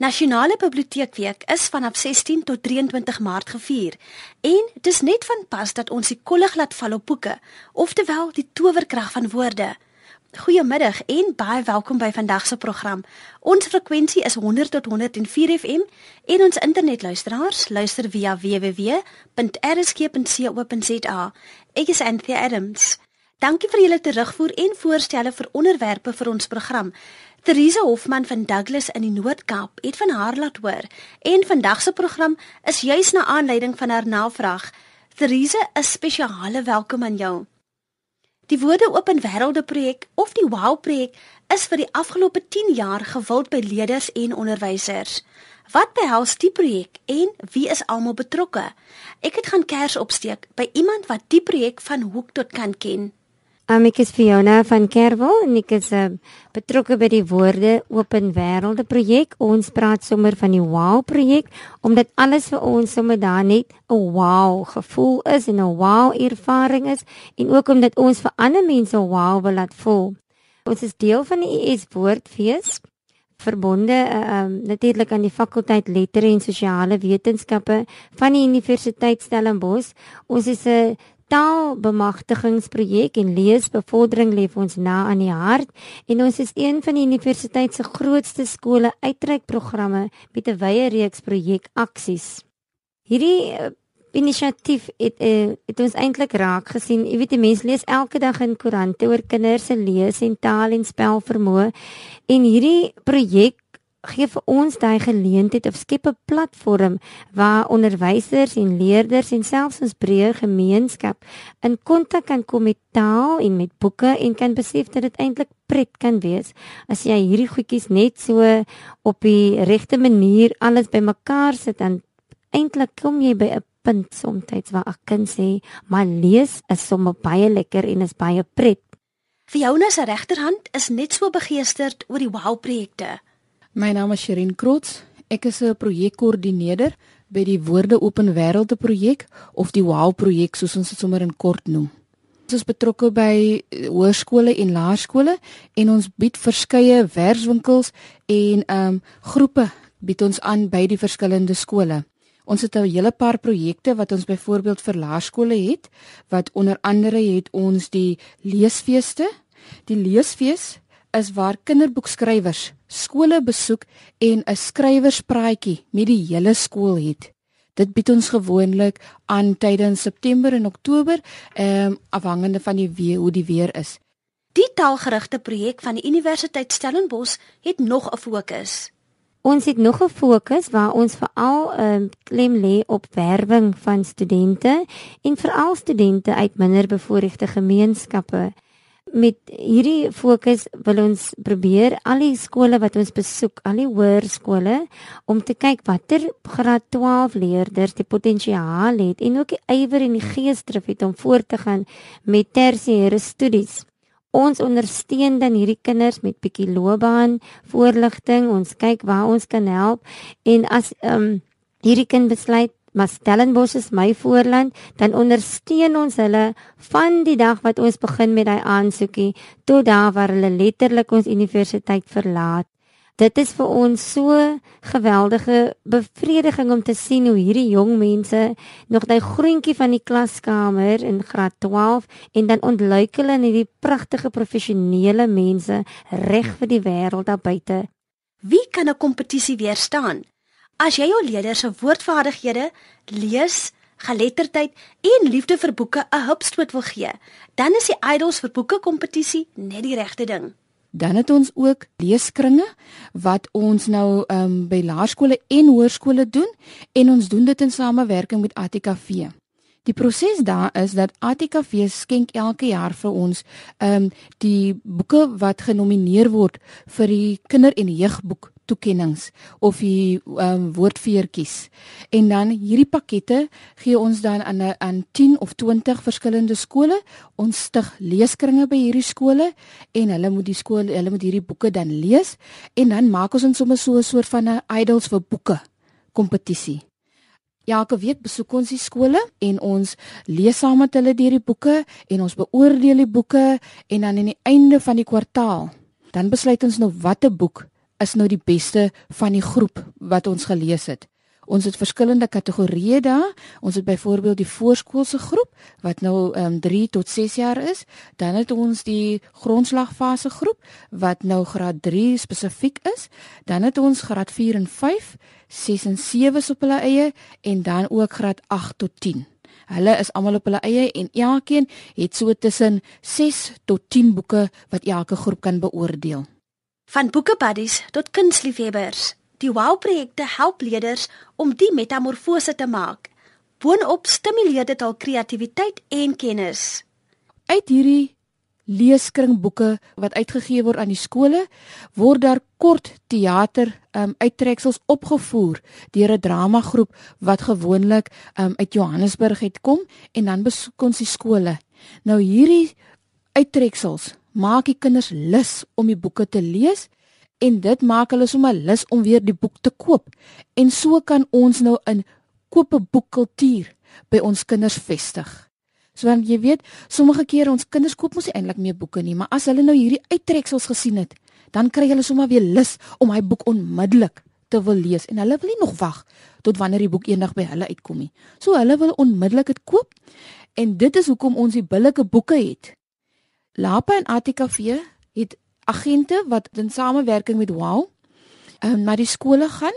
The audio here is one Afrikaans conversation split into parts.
Nasionale Biblioteekweek is vanaf 16 tot 23 Maart gevier en dit is net van pas dat ons die kollig laat val op boeke, oftewel die towerkrag van woorde. Goeiemiddag en baie welkom by vandag se program. Ons frekwensie is 100 tot 104 FM en ons internetluisteraars luister via www.rsg.co.za. Ek is Anthea Adams. Dankie vir julle terugvoer en voorstelle vir onderwerpe vir ons program. Theresa Hofman van Douglas in die Noord-Kaap het van haar laat hoor en vandag se program is juis na aanleiding van haar navraag. Theresa, 'n spesiale welkom aan jou. Die Woorde Open Wêrelde projek of die WOW projek is vir die afgelope 10 jaar gewild by leerders en onderwysers. Wat behels die projek en wie is almal betrokke? Ek het gaan kers opsteek by iemand wat die projek van hoek tot kant ken. Um, ek is Fiona van Kerwel en ek is uh, betrokke by die Woorde Open Wêrelde projek. Ons praat sommer van die Wow projek omdat alles vir ons sommer daar net 'n wow gevoel is en 'n wow ervaring is en ook omdat ons vir ander mense wow wil laat voel. Ons is deel van die ES Woordfees verbonde uh, um, natuurlik aan die fakulteit lettere en sosiale wetenskappe van die Universiteit Stellenbosch. Ons is 'n taalbemagtigingsprojek en leesbevordering lê ons na aan die hart en ons is een van die universiteit se grootste skole uitreikprogramme met 'n wye reeks projekaksies. Hierdie uh, inisiatief het uh, het ons eintlik raak gesien. Jy weet die mense lees elke dag in koerante oor kinders se lees en taal en spelvermoë en hierdie projek gee vir ons daai geleentheid of skep 'n platform waar onderwysers en leerders en selfs ons breër gemeenskap in kontak kan kom met taal en met boeke en kan besef dat dit eintlik pret kan wees as jy hierdie goedjies net so op die regte manier alles bymekaar sit dan eintlik kom jy by 'n punt soms waar 'n kind sê maar lees is sommer baie lekker en is baie pret. Fiona se regterhand is net so begeesterd oor die wow projekte My naam is Sherin Krots. Ek is 'n projekkoördineerder by die Woorde Open Wêrelde projek of die WOW projek soos ons dit sommer in kort noem. Ons is betrokke by eh, hoërskole en laerskole en ons bied verskeie werkswinkels en ehm um, groepe bied ons aan by die verskillende skole. Ons het 'n hele paar projekte wat ons byvoorbeeld vir laerskole het wat onder andere het ons die leesfeeste. Die leesfees is waar kinderboekskrywers skole besoek en 'n skrywerspraatjie met die hele skool het. Dit bied ons gewoonlik aan tydens September en Oktober, ehm um, afhangende van die weer hoe die weer is. Die taalgerigte projek van die Universiteit Stellenbosch het nog 'n fokus. Ons het nog 'n fokus waar ons veral ehm um, klem lê op werwing van studente en veral studente uit minderbevoorregte gemeenskappe met hierdie fokus wil ons probeer al die skole wat ons besoek, al die hoërskole om te kyk watter graad 12 leerders die potensiaal het en ook die ywer en die geesdrif het om voort te gaan met tersiêre studies. Ons ondersteun dan hierdie kinders met bietjie loopbaan voorligting. Ons kyk waar ons kan help en as ehm um, hierdie kind besluit maar Stellenbosch is my voorland, dan ondersteun ons hulle van die dag wat ons begin met daai aansoekie tot daar waar hulle letterlik ons universiteit verlaat. Dit is vir ons so geweldige bevrediging om te sien hoe hierdie jong mense nog daai groentjie van die klaskamer in graad 12 en dan ontluik hulle in hierdie pragtige professionele mense reg vir die wêreld daar buite. Wie kan 'n kompetisie weerstaan? As jy jou leerders se woordvaardighede, lees, geletterdheid en liefde vir boeke 'n hupstoot wil gee, dan is die Idols vir boeke kompetisie net die regte ding. Dan het ons ook leeskringe wat ons nou um, by laerskole en hoërskole doen en ons doen dit in samewerking met ATKV. Die proses daar is dat ATKV skenk elke jaar vir ons ehm um, die boeke wat genomineer word vir die kinder- en jeugboek toekennings of die um, woordfeertjies. En dan hierdie pakkette gee ons dan aan aan 10 of 20 verskillende skole. Ons stig leeskringe by hierdie skole en hulle moet die skool hulle moet hierdie boeke dan lees en dan maak ons ons sommer so 'n soort van 'n idols vir boeke kompetisie. Elke week besoek ons die skole en ons lees saam met hulle deur die boeke en ons beoordeel die boeke en dan aan die einde van die kwartaal dan besluit ons nou watter boek is nou die beste van die groep wat ons gelees het. Ons het verskillende kategorieë daar. Ons het byvoorbeeld die voorskoolse groep wat nou um, ehm, 3 tot 6 jaar is. Dan het ons die grondslagfase groep wat nou graad 3 spesifiek is. Dan het ons graad 4 en 5, 6 en 7 op hulle eie en dan ook graad 8 tot 10. Hulle is almal op hulle eie en elkeen het so tussen 6 tot 10 boeke wat elke groep kan beoordeel. Van boekebuddies tot kunstliefhebbers. Die Wow-projekte help leerders om die metamorfose te maak. Boonop stimuleer dit hul kreatiwiteit en kennis. Uit hierdie leeskringboeke wat uitgegee word aan die skole, word daar kort teater um, uittreksels opgevoer deur 'n dramagroep wat gewoonlik um, uit Johannesburg het kom en dan besoek ons die skole. Nou hierdie uittreksels maak die kinders lus om die boeke te lees en dit maak hulle sommer lus om weer die boek te koop. En so kan ons nou 'n koop 'n boekkultuur by ons kinders vestig. So want jy weet, sommige kere ons kinders koop mos eintlik meer boeke nie, maar as hulle nou hierdie uittreksels gesien het, dan kry hulle sommer weer lus om hy boek onmiddellik te wil lees en hulle wil nie nog wag tot wanneer die boek eendag by hulle uitkom nie. So hulle wil onmiddellik dit koop. En dit is hoekom ons die billike boeke het. Lapa en ATKV het agente wat in samewerking met Wow um, na die skole gaan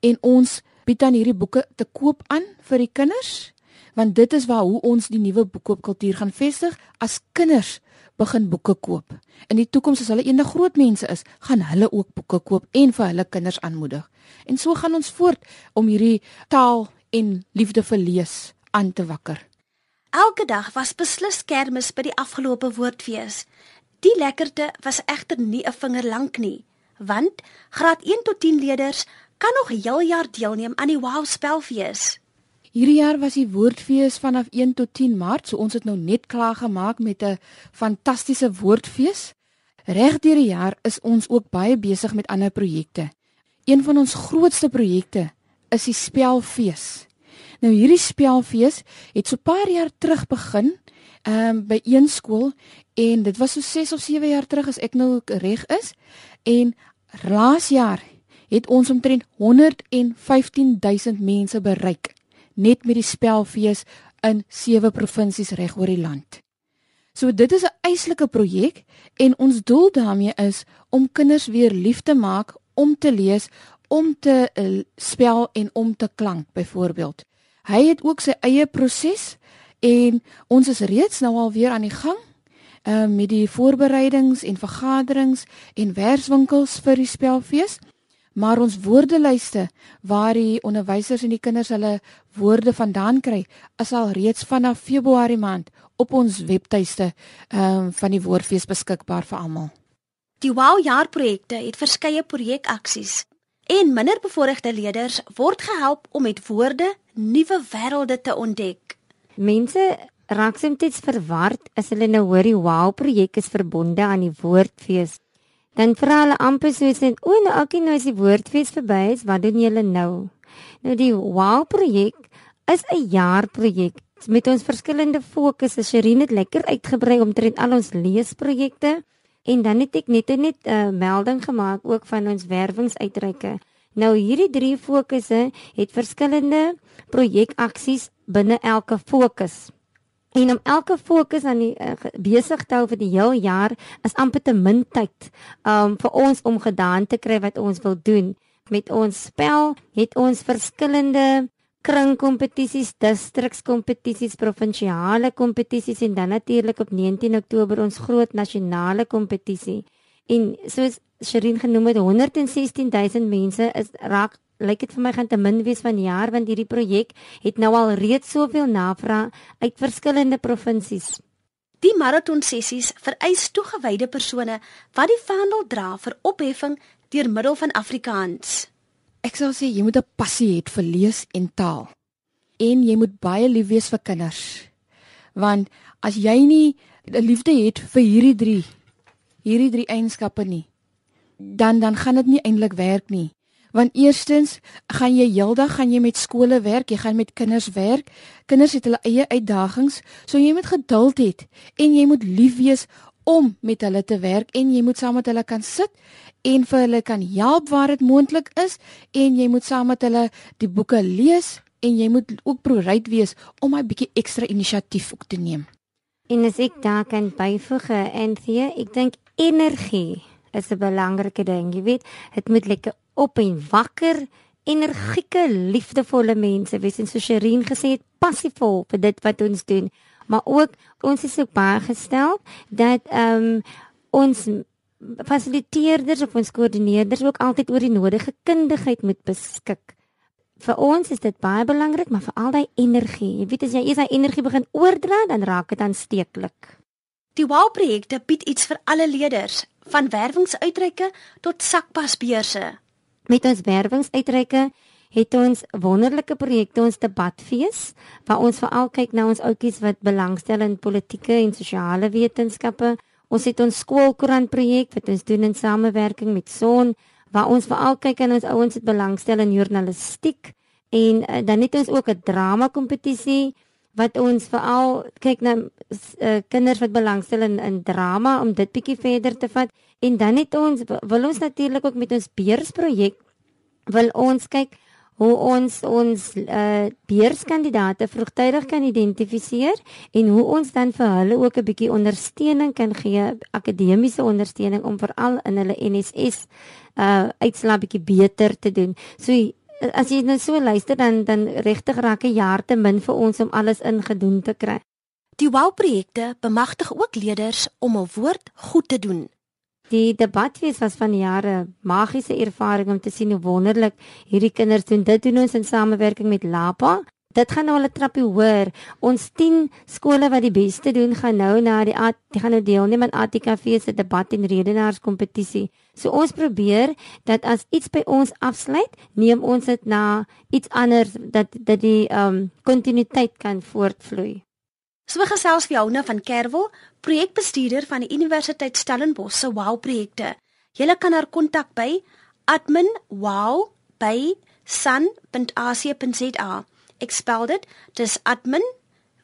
en ons bied dan hierdie boeke te koop aan vir die kinders want dit is waar hoe ons die nuwe boekkoopkultuur gaan vestig as kinders begin boeke koop. In die toekoms as hulle eendag groot mense is, gaan hulle ook boeke koop en vir hulle kinders aanmoedig. En so gaan ons voort om hierdie taal en liefde vir lees aan te wakker. Elke dag was beslis kermis by die afgelope woordfees. Die lekkerte was egter nie 'n vinger lank nie, want graad 1 tot 10 leerders kan nog heel jaar deelneem aan die Wow spelfees. Hierdie jaar was die woordfees vanaf 1 tot 10 Maart, so ons het nou net klaar gemaak met 'n fantastiese woordfees. Regdeur die jaar is ons ook baie besig met ander projekte. Een van ons grootste projekte is die spelfees. Nou hierdie spelfees het so paar jaar terug begin ehm um, by een skool en dit was so 6 of 7 jaar terug as ek nou reg is en laas jaar het ons omtrent 115000 mense bereik net met die spelfees in sewe provinsies reg oor die land. So dit is 'n eislike projek en ons doel daarmee is om kinders weer lief te maak om te lees, om te uh, spel en om te klank byvoorbeeld. Hy het ook sy eie proses En ons is reeds nou al weer aan die gang uh, met die voorbereidings en vergaderings en werkswinkels vir die spelfees. Maar ons woordelyste waar die onderwysers en die kinders hulle woorde vandaan kry, is al reeds vanaf Februarie maand op ons webtuiste um, van die woordfees beskikbaar vir almal. Die Wow jaar projekte het verskeie projekaksies en minderbevoorregte leerders word gehelp om met woorde nuwe wêrelde te ontdek. Mense raak soms verward as hulle nou hoor die wow projek is verbonde aan die woordfees. Dan vra hulle amper soos net, "O, nou okay, nou is die woordfees verby, is wat doen julle nou?" Nou die wow projek is 'n jaarprojek met ons verskillende fokusse. Sherin het lekker uitgebrei omtrent al ons leesprojekte en dan het ek net net 'n uh, melding gemaak ook van ons werwingsuitreike. Nou hierdie drie fokusse het verskillende projekaksies binne elke fokus. En om elke fokus aan die uh, besig te hou vir die heel jaar is amper te min tyd um vir ons om gedaan te kry wat ons wil doen. Met ons spel het ons verskillende kringkompetisies, distrikskompetisies, provinsiale kompetisies en dan natuurlik op 19 Oktober ons groot nasionale kompetisie. En soos Sherin genoem het 116000 mense is raak lyk dit vir my gaan te min wees van jaar want hierdie projek het nou al reeds soveel navraag uit verskillende provinsies. Die maraton sessies vereis toegewyde persone wat die vaandel dra vir opheffing deur middel van Afrikaans. Ek sou sê jy moet 'n passie hê vir lees en taal. En jy moet baie lief wees vir kinders. Want as jy nie 'n liefde het vir hierdie drie hierdie drie eienskappe nie, dan dan gaan dit nie eintlik werk nie. Want eerstens gaan jy heeldag gaan jy met skole werk, jy gaan met kinders werk. Kinders het hulle eie uitdagings, so jy moet geduld hê en jy moet lief wees om met hulle te werk en jy moet saam met hulle kan sit en vir hulle kan help waar dit moontlik is en jy moet saam met hulle die boeke lees en jy moet ook bereid wees om 'n bietjie ekstra inisiatief ook te neem. En as ek daar kan byvoeg sê ek dink energie is 'n belangrike ding. Jy weet, dit moet lekker op en wakker, energieke, liefdevolle mense wees en so Sherin gesê het, passievol vir dit wat ons doen. Maar ook ons is ook baie gestel dat ehm um, ons fasiliteerders of ons koördineerders ook altyd oor die nodige kundigheid moet beskik. Vir ons is dit baie belangrik, maar vir al daai energie. Jy weet as jy eers daai energie begin oordra, dan raak dit aansteeklik. Die WOW-projekte bied iets vir alle leerders, van werwingsuitreike tot sakpasbeurse. Met ons werwingsuitreike het ons wonderlike projekte ons debatfees waar ons veral kyk na ons ouetjies wat belangstel in politieke en sosiale wetenskappe. Ons het ons skoolkoerant projek wat ons doen in samewerking met Son waar ons veral kyk aan ons ouens wat belangstel in journalistiek en uh, dan het ons ook 'n drama kompetisie wat ons veral kyk na uh, kinders wat belangstel in in drama om dit bietjie verder te vat en dan het ons wil ons natuurlik ook met ons beursprojek wil ons kyk hoe ons ons uh, beurskandidate vroegtydig kan identifiseer en hoe ons dan vir hulle ook 'n bietjie ondersteuning kan gee akademiese ondersteuning om veral in hulle NSS uh uitslaa bietjie beter te doen. So as jy nou so luister dan dan regtig raak 'n jaar te min vir ons om alles ingedoen te kry. Die WOW-projekte bemagtig ook leerders om 'n woord goed te doen. Die debatfees was van jare magiese ervaring om te sien hoe wonderlik hierdie kinders doen. Dit doen ons in samewerking met Lapa dit gaan nou al 'n trappie hoër. Ons 10 skole wat die beste doen gaan nou na die die gaan nou deelneem aan ATKV se debat en redenaars kompetisie. So ons probeer dat as iets by ons afsluit, neem ons dit na iets anders dat dat die ehm um, kontinuïteit kan voortvloei. So gesels vir Jouna van Kerwel, projekbestuurder van die Universiteit Stellenbosch se WOW projekte. Jy kan haar kontak by admin.wow@sun.ac.za. Ek spel dit. Dis admin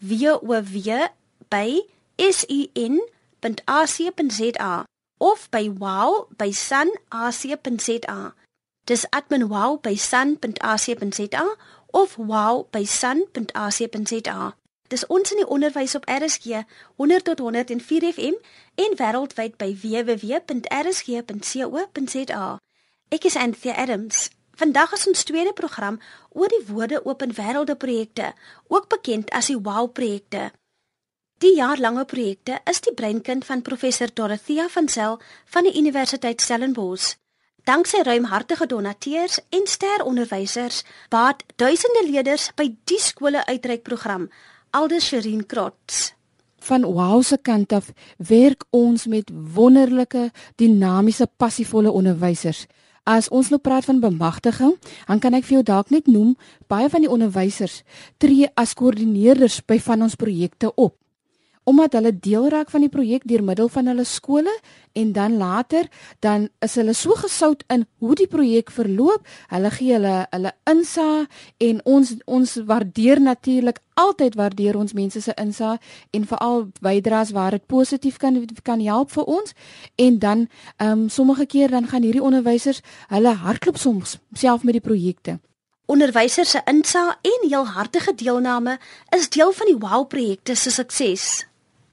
w o w by s u n.ac.za of by wow by sun.ac.za. Dis admin wow by sun.ac.za of wow by sun.ac.za. Dis ons in die onderwys op RSG 100 tot 104 FM en wêreldwyd by www.rsg.co.za. Ek is Anthea Adams. Vandag is ons tweede program oor die Woorde Open Wêrelde projekte, ook bekend as die WOW projekte. Die jaarlange projekte is die breinkind van professor Dorothea van Zel van die Universiteit Stellenbosch. Danksy ruimhartige donateurs en steronderwysers baat duisende leerders by die skole uitreikprogram Aldus Sherin Krots. Van WOW se kant af werk ons met wonderlike, dinamiese, passievolle onderwysers. As ons nou praat van bemagtiging, dan kan ek vir jou dalk net noem baie van die onderwysers tree as koördineerders by van ons projekte op omdat hulle deel raak van die projek deur middel van hulle skole en dan later dan is hulle so gesout in hoe die projek verloop. Hulle gee hulle hulle insa en ons ons waardeer natuurlik altyd waardeer ons mense se insa en veral bydraes waar dit positief kan kan help vir ons. En dan ehm um, sommige keer dan gaan hierdie onderwysers hulle hardloop soms self met die projekte. Onderwysers se insa en heel hartige deelname is deel van die WOW projekte se sukses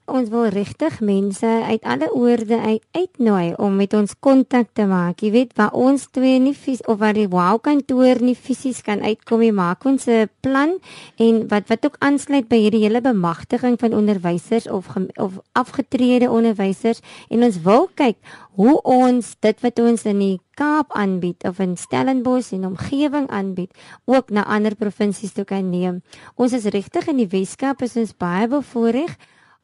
ons wil regtig mense uit alle oorde uit uitnooi om met ons kontak te maak. Jy weet waar ons twee nie fis of waar die wow kantoor nie fisies kan uitkom nie, maak ons 'n plan en wat wat ook aansluit by hierdie hele bemagtiging van onderwysers of of afgetrede onderwysers en ons wil kyk hoe ons dit wat ons in die Kaap aanbied of in Stellenbosch en omgewing aanbied ook na ander provinsies toe kan neem. Ons is regtig in die Weskaap is ons baie bevoordeel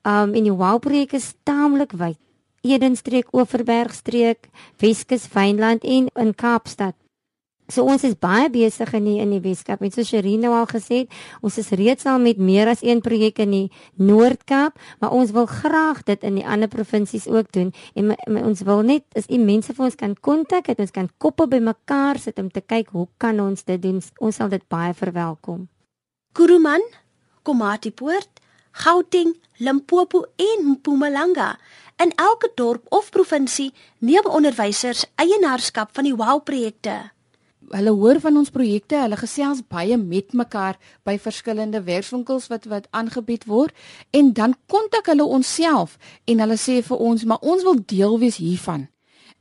Um en die WOW projek is taamlik wyd. Edenstreek, Oeverbergstreek, Weskus, Wynland en in Kaapstad. So ons is baie besig in die in die Weskaap. En so Sherine al gesê het, ons is reeds al met meer as een projek in die Noord-Kaap, maar ons wil graag dit in die ander provinsies ook doen. En my, my, ons wil net as u mense vir ons kan kontak, dat ons kan koppe bymekaar sit om te kyk hoe kan ons dit doen. Ons sal dit baie verwelkom. Kuruman, Komatipoort Gauteng, Limpopo en Mpumalanga. In elke dorp of provinsie neem onderwysers eienaarskap van die WOW-projekte. Hulle hoor van ons projekte, hulle gesels baie met mekaar by verskillende werkswinkels wat wat aangebied word en dan kontak hulle ons self en hulle sê vir ons, maar ons wil deel wees hiervan.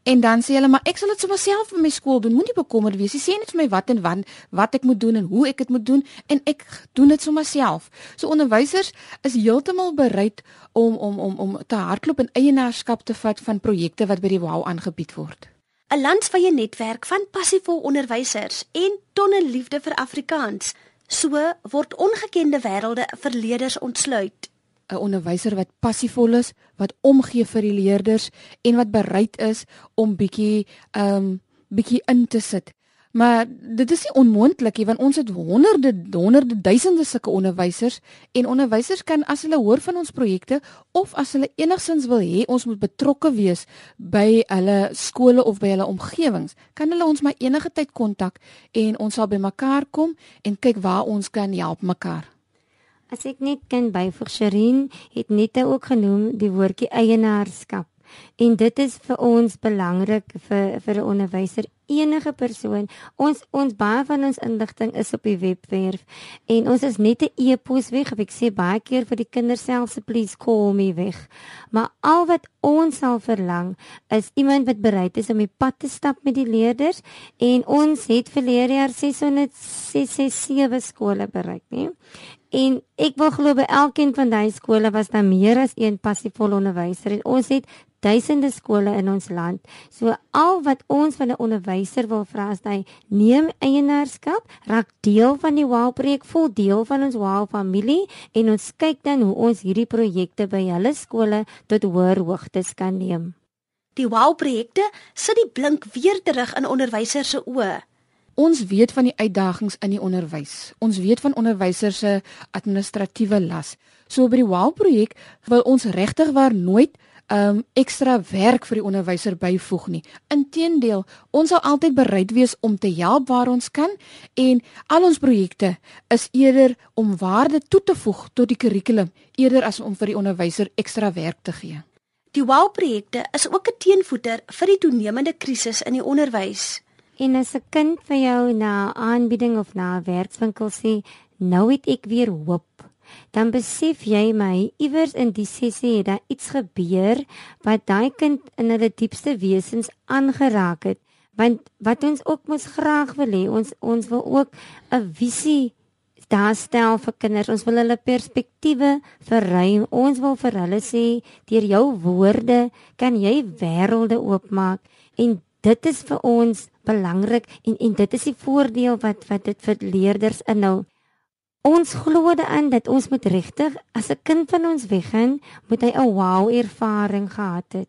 En dan sê hulle maar ek sal dit sommer self vir my skool doen. Moenie bekommerd wees nie. Sê net vir my wat en wan wat ek moet doen en hoe ek dit moet doen en ek doen dit sommer self. So onderwysers is heeltemal bereid om om om om te hardloop en eienaarskap te vat van projekte wat by die WOW aangebied word. 'n Landsvye netwerk van passievol onderwysers en tonne liefde vir Afrikaans. So word ongekende wêrelde vir leerders ontsluit. 'n onderwyser wat passievol is, wat omgee vir die leerders en wat bereid is om bietjie ehm um, bietjie in te sit. Maar dit is nie onmoontlik nie want ons het honderde honderde duisende sulke onderwysers en onderwysers kan as hulle hoor van ons projekte of as hulle enigsins wil hê ons moet betrokke wees by hulle skole of by hulle omgewings, kan hulle ons maar enige tyd kontak en ons sal by mekaar kom en kyk waar ons kan help mekaar. As ek net kan byvoeg Sherin het net ook genoem die woordjie eienaarskap. En dit is vir ons belangrik vir vir 'n onderwyser enige persoon. Ons ons baie van ons inligting is op die webwerf en ons is net 'n e-pos weg. Ek sê baie keer vir die kinders self se please call me weg. Maar al wat ons sal verlang is iemand wat bereid is om die pad te stap met die leerders en ons het verlede jaar 667 skole bereik, nee. En ek wil glo by elkeen van daai skole was daar meer as een passievolle onderwyser en ons het duisende skole in ons land. So al wat ons van 'n onderwyser wil vra is hy neem eienaarskap, raak deel van die WOW projek, vol deel van ons WOW familie en ons kyk dan hoe ons hierdie projekte by hulle skole tot hoër hoogtes kan neem. Die WOW projekte sit die blink weer terug in onderwysers se oë. Ons weet van die uitdagings in die onderwys. Ons weet van onderwysers se administratiewe las. So by die WOW projek wil ons regtig waar nooit um ekstra werk vir die onderwyser byvoeg nie. Inteendeel, ons sal altyd bereid wees om te help waar ons kan en al ons projekte is eerder om waarde toe te voeg tot die kurrikulum eerder as om vir die onderwyser ekstra werk te gee. Die WOW-projekte is ook 'n teenvoeter vir die toenemende krisis in die onderwys. En as 'n kind vir jou na aanbieding of na 'n werkswinkel sê, nou het ek weer hoop. Dan besef jy my iewers in die sessie het daar iets gebeur wat daai kind in hulle diepste wesens aangeraak het. Want wat ons ook mos graag wil hê ons ons wil ook 'n visie daar stel vir kinders. Ons wil hulle perspektiewe verruim. Ons wil vir hulle sê deur jou woorde kan jy wêrelde oopmaak. En dit is vir ons belangrik en en dit is die voordeel wat wat dit vir leerders inhou Ons glo daarin dat ons moet regtig as 'n kind van ons weggaan, moet hy 'n wow ervaring gehad het.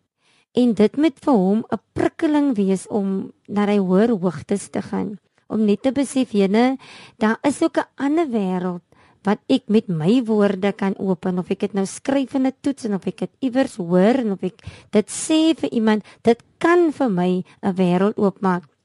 En dit moet vir hom 'n prikkeling wees om na hy hoër hoogtes te gaan, om net te besef jene, daar is ook 'n ander wêreld wat ek met my woorde kan open of ek dit nou skryf in 'n toets en of ek dit iewers hoor en of ek dit sê vir iemand, dit kan vir my 'n wêreld oopmaak.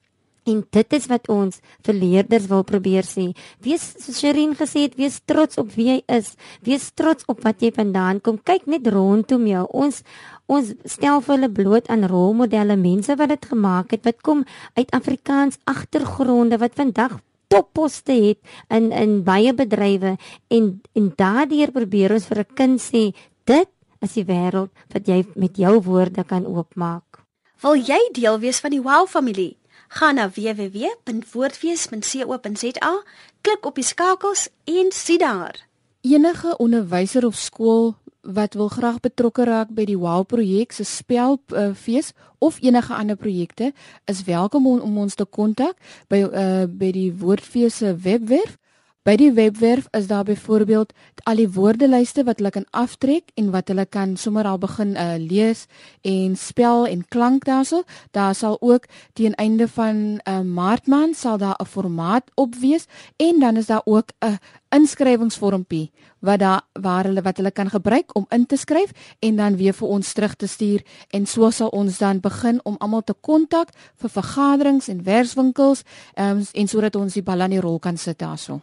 En dit is wat ons vir leerders wil probeer sê. Wees soos Sherin gesê het, wees trots op wie jy is. Wees trots op wat jy vandaan kom. Kyk net rondom jou. Ons ons stel vir hulle bloot aan rolmodelle, mense wat dit gemaak het, wat kom uit Afrikaans agtergronde wat vandag topposte het in in baie bedrywe en en daardeur probeer ons vir 'n kind sê, dit is die wêreld wat jy met jou woorde kan oopmaak. Wil jy deel wees van die Wow familie? Gaan na www.woordfees.co.za, klik op die skakels en sien daar. Enige onderwyser of skool wat wil graag betrokke raak by die WOW projek se spelfees uh, of enige ander projekte is welkom om, om ons te kontak by uh, by die Woordfees se webwerf By die webwerf is daar byvoorbeeld al die woordelyste wat hulle kan aftrek en wat hulle kan sommer al begin uh, lees en spel en klank daarso. Daar sal ook teen einde van 'n uh, eh, maand sal daar 'n formaat op wees en dan is daar ook 'n inskrywingsvormpie wat daar waar hulle wat hulle kan gebruik om in te skryf en dan weer vir ons terug te stuur en so sal ons dan begin om almal te kontak vir vergaderings en werkswinkels um, en sodat ons die bal aan die rol kan sit daarso.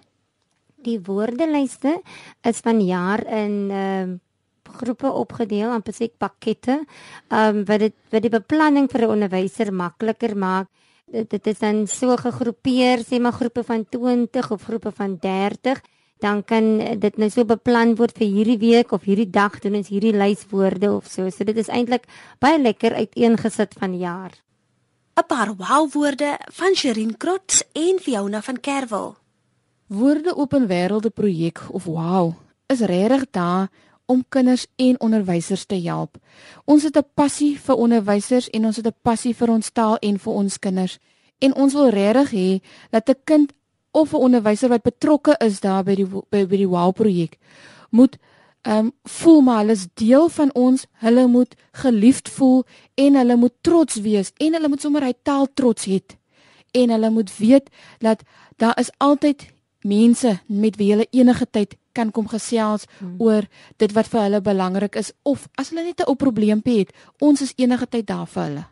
Die woordelyste is van jaar in ehm uh, groepe opgedeel, amper sê pakkette. Ehm um, wat dit wat die beplanning vir 'n onderwyser makliker maak. Dit, dit is dan so gegroepeer, sê maar groepe van 20 of groepe van 30 dan kan dit nou so beplan word vir hierdie week of hierdie dag doen ons hierdie lyswoorde of so. So dit is eintlik baie lekker uiteengesit van jaar. 'n Paar wow woorde van Sherin Krots en Fiona van Kerwel. Woorde open wêrelde projek of wow is regtig daar om kinders en onderwysers te help. Ons het 'n passie vir onderwysers en ons het 'n passie vir ons taal en vir ons kinders. En ons wil regtig hê dat 'n kind of 'n onderwyser wat betrokke is daar by die by, by die Wow projek moet ehm um, voel maar hulle is deel van ons, hulle moet geliefd voel en hulle moet trots wees en hulle moet sommer hy taal trots hê en hulle moet weet dat daar is altyd mense met wie hulle enige tyd kan kom gesels hmm. oor dit wat vir hulle belangrik is of as hulle net 'n ou probleempie het, ons is enige tyd daar vir hulle.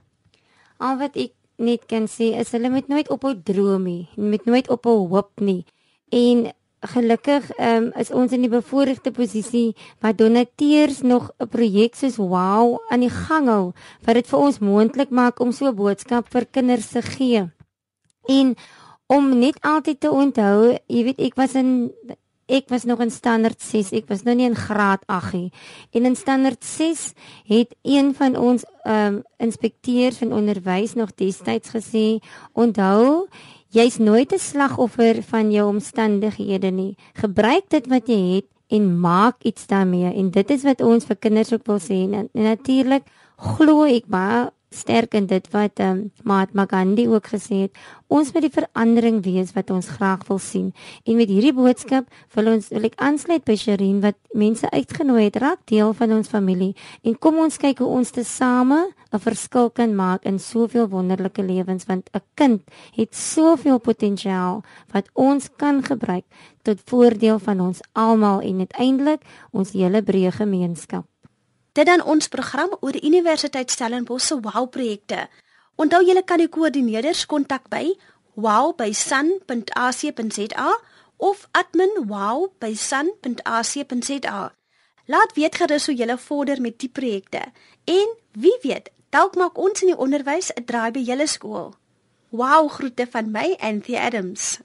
Al wat ek net kan sê is hulle moet nooit ophou droom nie, moet nooit ophou hoop nie. En gelukkig um, is ons in die bevoordeelde posisie wat donateurs nog 'n projek soos Wow aan die gang hou wat dit vir ons moontlik maak om so 'n boodskap vir kinders te gee. En om net altyd te onthou, jy weet ek was in ek was nog in standaard 6, ek was nou nie in graad 8 nie. En in standaard 6 het een van ons ehm um, inspekteurs van onderwys nog destyds gesê, onthou Jy's nooit 'n slagoffer van jou omstandighede nie. Gebruik dit wat jy het en maak iets daarmee. En dit is wat ons vir kinders ook wil sê. En, en natuurlik glo ek baie sterk in dit wat um, Mahatma Gandhi ook gesê het. Ons moet die verandering wees wat ons graag wil sien. En met hierdie boodskap wil ons wil ek aansluit by Sherin wat mense uitgenooi het raak deel van ons familie en kom ons kyk hoe ons te same 'n verskil kan maak in soveel wonderlike lewens want 'n kind het soveel potensiaal wat ons kan gebruik tot voordeel van ons almal en uiteindelik ons hele breë gemeenskap. Dit dan ons program oor die Universiteit Stellenbosch se WOW projekte. Onthou julle kan die koördineerders kontak by wow@sun.ac.za of admin@wow.sun.ac.za. Laat weet gerus hoe julle vorder met die projekte. En wie weet, dalk maak ons in die onderwys 'n draai by julle skool. Wow, groete van my Anthea Adams.